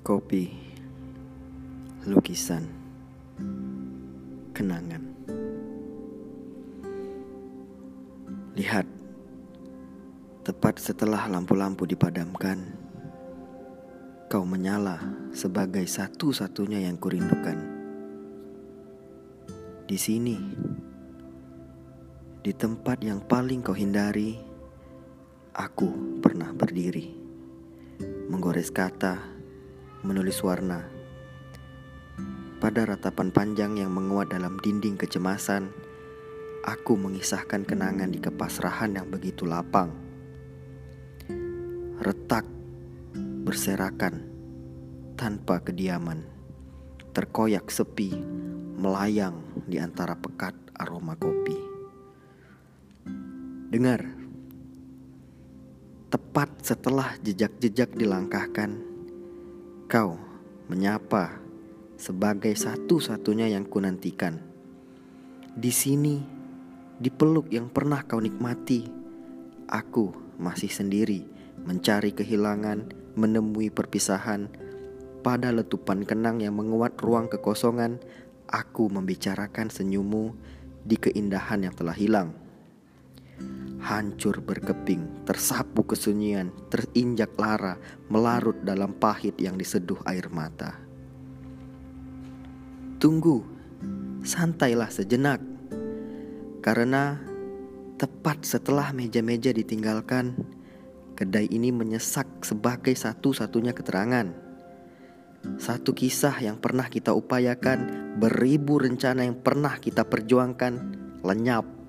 Kopi, lukisan, kenangan. Lihat, tepat setelah lampu-lampu dipadamkan, kau menyala sebagai satu-satunya yang kurindukan. Di sini, di tempat yang paling kau hindari, aku pernah berdiri, menggores kata menulis warna. Pada ratapan panjang yang menguat dalam dinding kecemasan, aku mengisahkan kenangan di kepasrahan yang begitu lapang. Retak, berserakan, tanpa kediaman, terkoyak sepi, melayang di antara pekat aroma kopi. Dengar, tepat setelah jejak-jejak dilangkahkan, Kau menyapa sebagai satu-satunya yang kunantikan. Di sini, di peluk yang pernah kau nikmati, aku masih sendiri mencari kehilangan, menemui perpisahan. Pada letupan kenang yang menguat ruang kekosongan, aku membicarakan senyummu di keindahan yang telah hilang hancur berkeping, tersapu kesunyian, terinjak lara, melarut dalam pahit yang diseduh air mata. Tunggu, santailah sejenak, karena tepat setelah meja-meja ditinggalkan, kedai ini menyesak sebagai satu-satunya keterangan. Satu kisah yang pernah kita upayakan, beribu rencana yang pernah kita perjuangkan, lenyap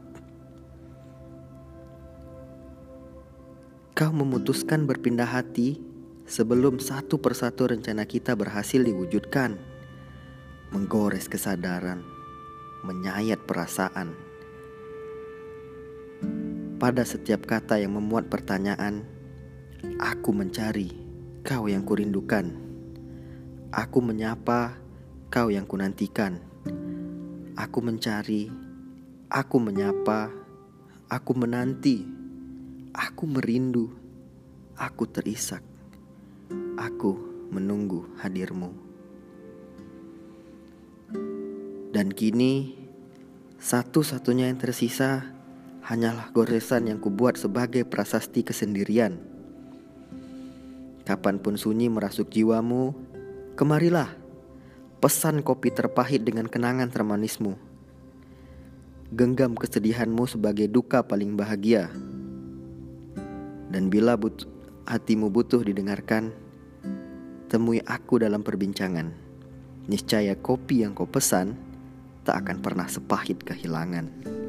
Kau memutuskan berpindah hati sebelum satu persatu rencana kita berhasil diwujudkan. Menggores kesadaran, menyayat perasaan. Pada setiap kata yang memuat pertanyaan, aku mencari kau yang kurindukan. Aku menyapa kau yang kunantikan. Aku mencari, aku menyapa, aku menanti. Aku merindu, aku terisak, aku menunggu hadirmu. Dan kini, satu-satunya yang tersisa hanyalah goresan yang kubuat sebagai prasasti kesendirian. Kapan pun sunyi merasuk jiwamu, kemarilah, pesan kopi terpahit dengan kenangan termanismu. Genggam kesedihanmu sebagai duka paling bahagia. Dan bila but hatimu butuh didengarkan, temui aku dalam perbincangan. Niscaya kopi yang kau pesan tak akan pernah sepahit kehilangan.